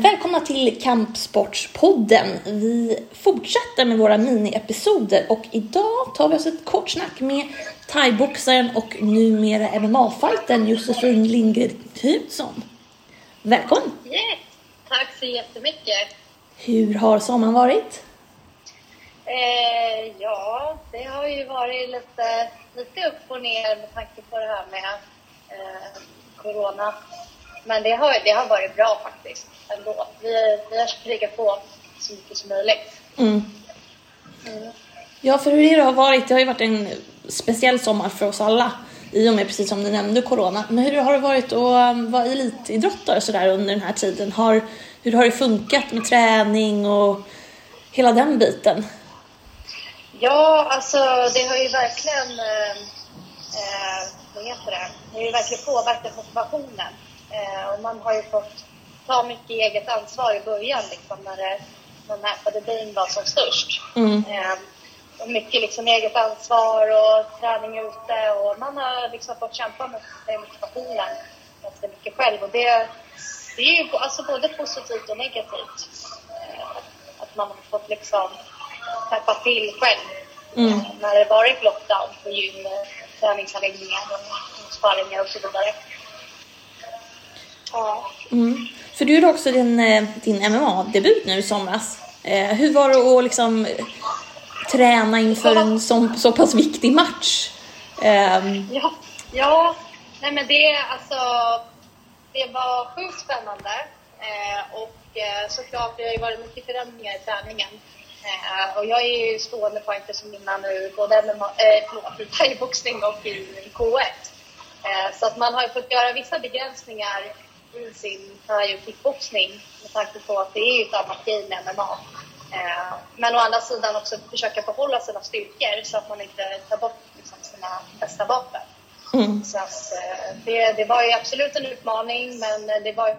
Välkomna till Kampsportspodden. Vi fortsätter med våra miniepisoder och idag tar vi oss ett kort snack med thaiboxaren och numera MMA-fightern Josefin Lindgren Knutsson. Välkommen! Yes. Tack så jättemycket! Hur har sommaren varit? Eh, ja, det har ju varit lite, lite upp och ner med tanke på det här med eh, corona. Men det har, det har varit bra faktiskt ändå. Vi, vi har krigat på så mycket som möjligt. Mm. Mm. Ja, för hur det har varit, det har ju varit en speciell sommar för oss alla i och med, precis som du nämnde, corona. Men hur har det varit att um, vara elitidrottare sådär under den här tiden? Har, hur har det funkat med träning och hela den biten? Ja, alltså det har ju verkligen, eh, eh vad heter det, det har ju verkligen påverkat motivationen. Eh, och man har ju fått ta mycket eget ansvar i början liksom, när, det, när nätpandemin var som störst. Mm. Eh, och mycket liksom eget ansvar och träning ute och man har liksom fått kämpa med motivationen ganska mycket själv. Och det, det är ju alltså både positivt och negativt. Eh, att man har fått liksom peppa till själv mm. Eh, när det varit lockdown på gym, träningsanläggningar och sparringar och så vidare. Ja. Mm. För du gjorde också din, eh, din MMA-debut nu i somras. Eh, hur var det att liksom eh, träna inför en så, så pass viktig match? Ehm. Ja, ja. Nej, men det, alltså, det var sjukt spännande. Eh, och eh, såklart, det har ju varit mycket förändringar i träningen. Eh, och jag är ju stående fighter som innan nu, både MMA, eh, förlåt, i thaiboxning och i K1. Eh, så att man har ju fått göra vissa begränsningar i sin thai och kickboxning med tanke på att det är ett annat game än MMA. Eh, men å andra sidan också försöka behålla sina styrkor så att man inte tar bort liksom, sina bästa vapen. Mm. Så att, eh, det, det var ju absolut en utmaning men det var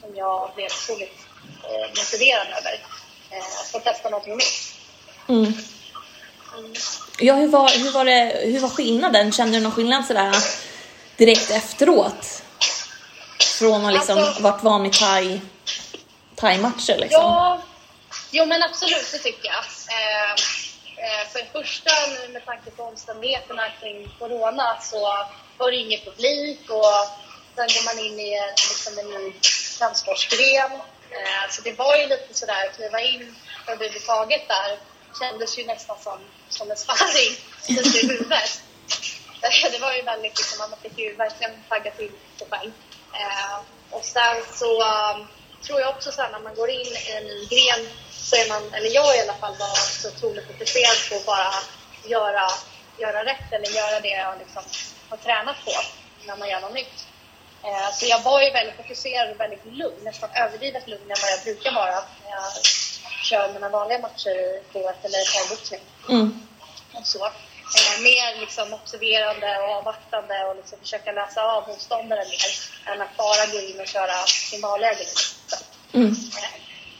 som jag blev otroligt eh, motiverad över. Att få testa någonting nytt. Mm. Mm. Ja, hur var, hur, var det, hur var skillnaden? Kände du någon skillnad sådär direkt efteråt? Från att liksom alltså, varit van vid thai, thai-matcher liksom? Ja, jo men absolut det tycker jag. Eh, eh, för det första nu med tanke på omständigheterna kring Corona så var det ingen publik och sen går man in i liksom en ny kampsportsgren. Eh, så det var ju lite sådär att kliva in överhuvudtaget där kändes ju nästan som, som en sparring lite i huvudet. Det var ju väldigt liksom, man fick ju verkligen tagga till sig själv. Eh, och sen så um, tror jag också så här, när man går in i en ny gren så är man, eller jag i alla fall, var så otroligt fokuserad på att bara göra, göra rätt eller göra det jag liksom har tränat på när man gör något nytt. Eh, så jag var ju väldigt fokuserad och väldigt lugn, nästan överdrivet lugn än vad jag brukar vara när jag kör mina vanliga matcher i K1 eller thaiboxning. Mm. så eh, mer liksom observerande och avvaktande och liksom försöka läsa av motståndaren mer än att bara gå in och köra grej. Mm.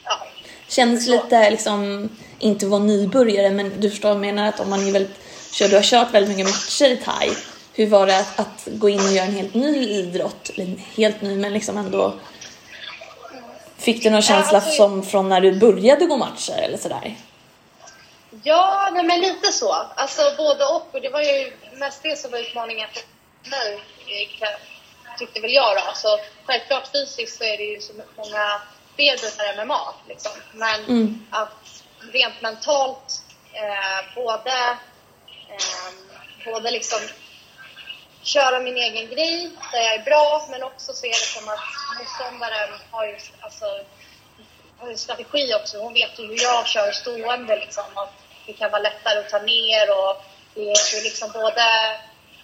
Ja. Kändes så. lite liksom, inte vara nybörjare, men du förstår vad jag menar att om man är väldigt, kör, du har kört väldigt mycket matcher i thai, hur var det att, att gå in och göra en helt ny idrott? Helt ny, men liksom ändå Fick du någon känsla alltså, som från när du började gå matcher eller sådär? Ja, nej, men lite så. Alltså både och. och det var ju mest det som var utmaningen för mig, tyckte väl jag då. Alltså, självklart fysiskt så är det ju så många fler bitar MMA. Liksom. Men mm. att rent mentalt, eh, både, eh, både liksom köra min egen grej där jag är bra, men också se det som att motståndaren har ju alltså, har strategi också. Hon vet ju hur jag kör stående liksom. Och det kan vara lättare att ta ner och det är liksom både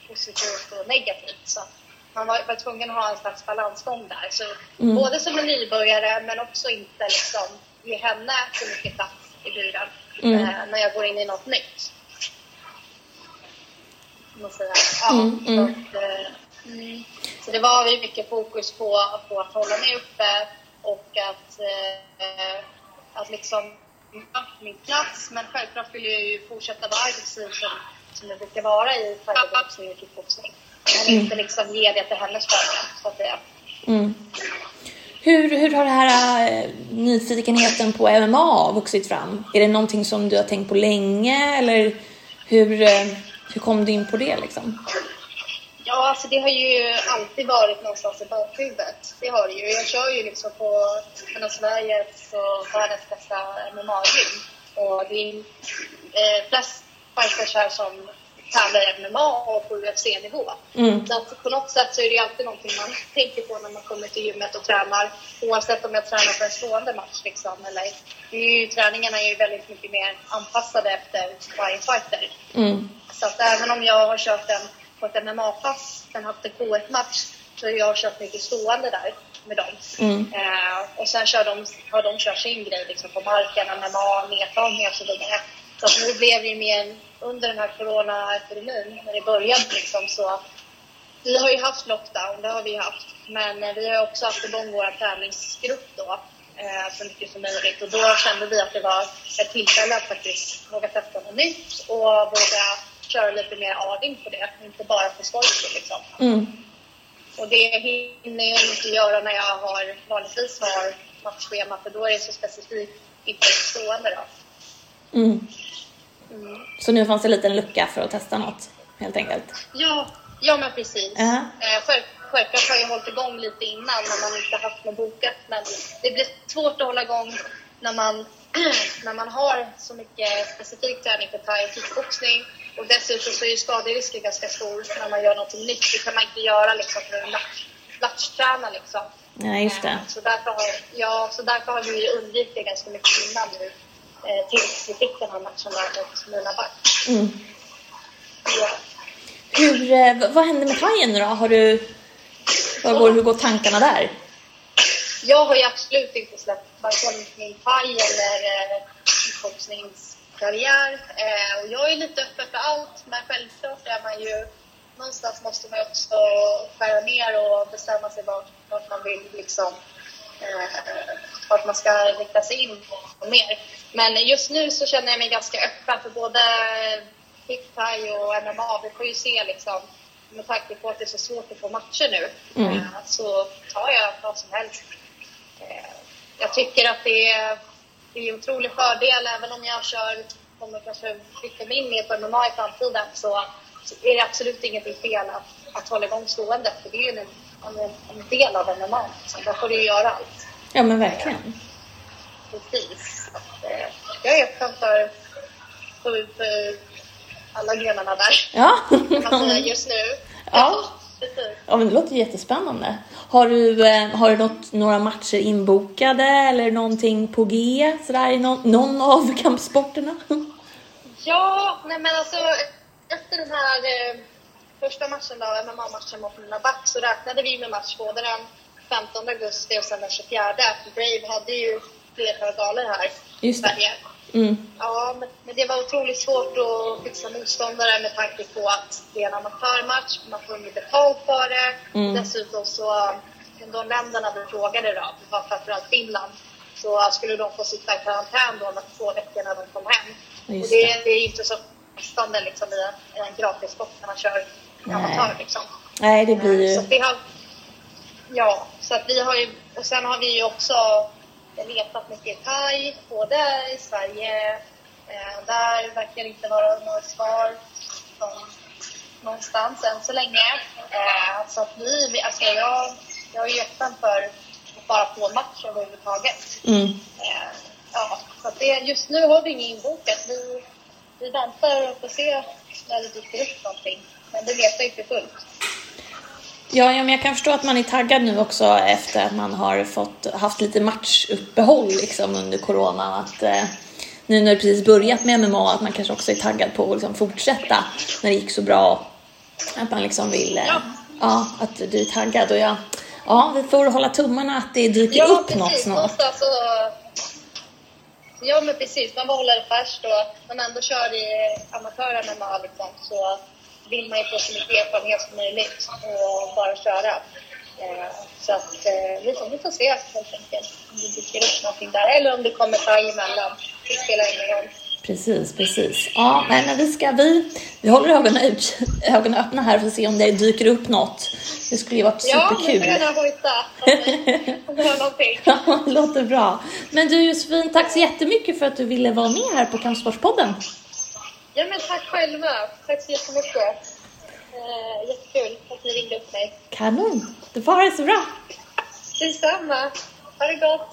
positivt och negativt. Så man var, var tvungen att ha en slags balansgång där. Så mm. både som en nybörjare men också inte liksom ge henne så mycket plats i buren mm. eh, när jag går in i något nytt. Ja, mm, mm. Så, att, eh, så det var ju mycket fokus på, på att hålla mig uppe och att, eh, att liksom min plats. Men självklart vill jag ju fortsätta vara aggressiv som, som jag brukar vara i thaiboxning och kickboxning. Men mm. inte liksom ge det till hennes förmån, så att säga. Mm. Hur, hur har det här eh, nyfikenheten på MMA vuxit fram? Är det någonting som du har tänkt på länge eller hur, eh, hur kom du in på det liksom? Ja, alltså det har ju alltid varit någonstans i bakhuvudet. Det har det ju. Jag kör ju liksom på en av Sveriges och världens bästa MMA-gym. Och det är eh, flest fighters här som tävlar MMA och på UFC-nivå. Mm. Så att på något sätt så är det alltid någonting man tänker på när man kommer till gymmet och tränar. Oavsett om jag tränar för en stående match liksom. Eller, det är ju, träningarna är ju väldigt mycket mer anpassade efter varje fighter. Mm. Så att även om jag har kört en på ett MMA-pass, sen haft en K1-match, så jag har kört mycket stående där med dem. Mm. Eh, och sen kör de, har de kört sin grej liksom på marken, MMA, nedtagning och så vidare. Så att nu blev det mer under den här coronaepidemin, när det började liksom så vi har ju haft lockdown, det har vi haft. Men eh, vi har också haft igång vår tävlingsgrupp då, eh, så mycket som möjligt. Och då kände vi att det var ett tillfälle att faktiskt våga testa något nytt och våga köra lite mer aning på det, inte bara för skojs liksom. Mm. Och det hinner jag inte göra när jag har, vanligtvis har matchschema, för då är det så specifikt inför stående då. Mm. Mm. Så nu fanns det en liten lucka för att testa något, helt enkelt? Ja, ja men precis. Uh -huh. eh, själv, självklart har jag hållit igång lite innan när man inte haft något bokat, men det blir svårt att hålla igång när man, när man har så mycket specifik träning för thai och kickboxning och dessutom så är ju skaderisken ganska stor när man gör något nytt. Det kan man inte göra liksom för att latchträna liksom. Ja, just det. Så därför har, ja, så därför har vi undvikit det ganska mycket innan nu. Eh, tills vi fick den här matchen mot Mina Back. Mm. Ja. Hur, eh, vad händer med Pajen nu då? Har du, vad går, hur går tankarna där? Jag har ju absolut inte släppt varken min paj eller eh, kickboxnings karriär. Eh, och jag är lite öppen för allt, men självklart är man ju... Någonstans måste man också skära ner och bestämma sig vart, vart man vill liksom... Eh, vart man ska rikta sig in på mer. Men just nu så känner jag mig ganska öppen för både Hip och MMA. Vi får ju se liksom med tanke på att det är så svårt att få matcher nu, mm. Eh, så tar jag vad som helst. Eh, jag tycker att det är det är en otrolig fördel. Även om jag kör, kommer kanske flytta mig in mer på MMA i framtiden så, så är det absolut inget fel att, att hålla igång stående. För det är ju en, en, en del av MMA. Så där får du ju göra allt. Ja, men verkligen. Precis. Eh, jag är öppen för, för, för alla grenarna där. Ja. just nu. Ja. Ja, men det låter jättespännande. Har du, eh, har du något, några matcher inbokade eller någonting på G sådär, i någon, någon av kampsporterna? Ja, nej men alltså efter den här eh, första matchen då, MMA-matchen mot Mina Back, så räknade vi med match både den 15 augusti och sen den 24. Brave hade ju flera galor här i Sverige. Mm. Ja, men, det var otroligt svårt att fixa motståndare med tanke på att det är en amatörmatch, man får inget betalt för det. Mm. Dessutom så, de länderna vi frågade då, det var framförallt Finland, så skulle de få sitta i karantän då två veckor när de kom hem. Just och det, det är inte så frestande liksom, i en, en gratissport när man kör amatör. Liksom. Nej, det blir ju... Så vi har, ja, så att vi har ju, och sen har vi ju också letat mycket thai, både i Sverige, eh, där verkar inte vara några svar från någonstans än så länge. Eh, så att vi, alltså jag, jag är ju öppen för att bara få en match överhuvudtaget. Mm. Eh, ja, så att det, just nu har vi inget inbokat. Vi, vi väntar och får se när det dyker upp någonting. Men det vet jag inte fullt. Ja, ja, men jag kan förstå att man är taggad nu också efter att man har fått, haft lite matchuppehåll liksom under corona. Att, eh, nu när det precis börjat med MMA, att man kanske också är taggad på att liksom fortsätta när det gick så bra. Att man liksom vill, eh, ja. ja, att du är taggad. Och ja, ja, vi får hålla tummarna att det dyker ja, upp precis. något snart. Alltså, ja, men precis. Man får hålla det färskt och man ändå kör i amatör-MMA liksom, så vill man ju få så mycket erfarenhet som möjligt och bara köra. Eh, så att eh, vi, får, vi får se helt enkelt om det dyker upp någonting där eller om det kommer ta emellan. Det spelar ingen roll. Precis, precis. Ja, men vi ska, vi, vi håller ögonen, ut, ögonen öppna här för att se om det dyker upp något. Det skulle ju varit superkul. Ja, jag får hojta om det någonting. Ja, det låter bra. Men du Josefin, tack så jättemycket för att du ville vara med här på Kampsportspodden. Ja, men tack själva. Tack så jättemycket. Eh, jättekul att ni ringde upp mig. Kanon. Du får ha det så bra. Detsamma. Ha det gott.